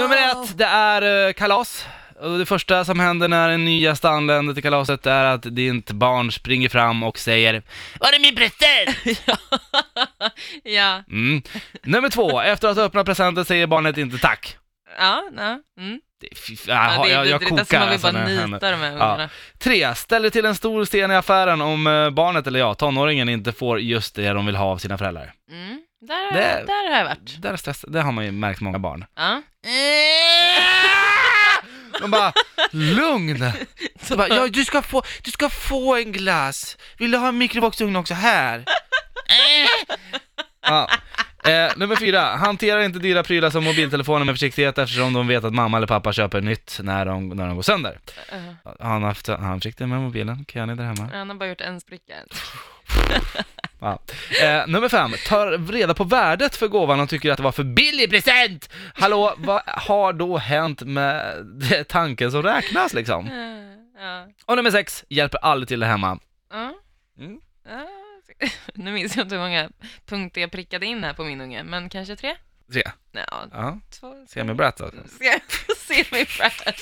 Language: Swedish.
Nummer ett, det är eh, kalas. Och det första som händer när en ny gäst anländer till kalaset är att ditt barn springer fram och säger Var är min present? ja, Mm. Nummer två, efter att ha öppnat presenten säger barnet inte tack. ja, ja. Mm. Det, fy, ja jag, det, jag, det, jag det, kokar som man vill alltså bara när det händer. de här Ja. ungarna. Tre, ställer till en stor sten i affären om eh, barnet, eller ja, tonåringen inte får just det de vill ha av sina föräldrar. Mm. Där, Det- där har jag varit. Där är stress, det har man ju märkt många barn. Ja. De bara, lugn! Så bara, ja, du, ska få, du ska få en glass. Vill du ha en mikrovågsugn också? Här! Ja. Eh, nummer fyra, hantera inte dyra prylar som mobiltelefoner med försiktighet eftersom de vet att mamma eller pappa köper nytt när de, när de går sönder. Uh, Han har haft, han försiktig med mobilen, Kenny där hemma. han har bara gjort en spricka. Eh, nummer fem, ta reda på värdet för gåvan och tycker att det var för billig present! Hallå, vad har då hänt med det tanken som räknas liksom? Uh, ja. Och nummer sex, hjälper aldrig till där hemma. Ja. Mm. Ja. Nu minns jag inte hur många punkter jag prickade in här på min unge, men kanske tre? Tre. Ja, två. se mig berätta. Se, se mig Brad.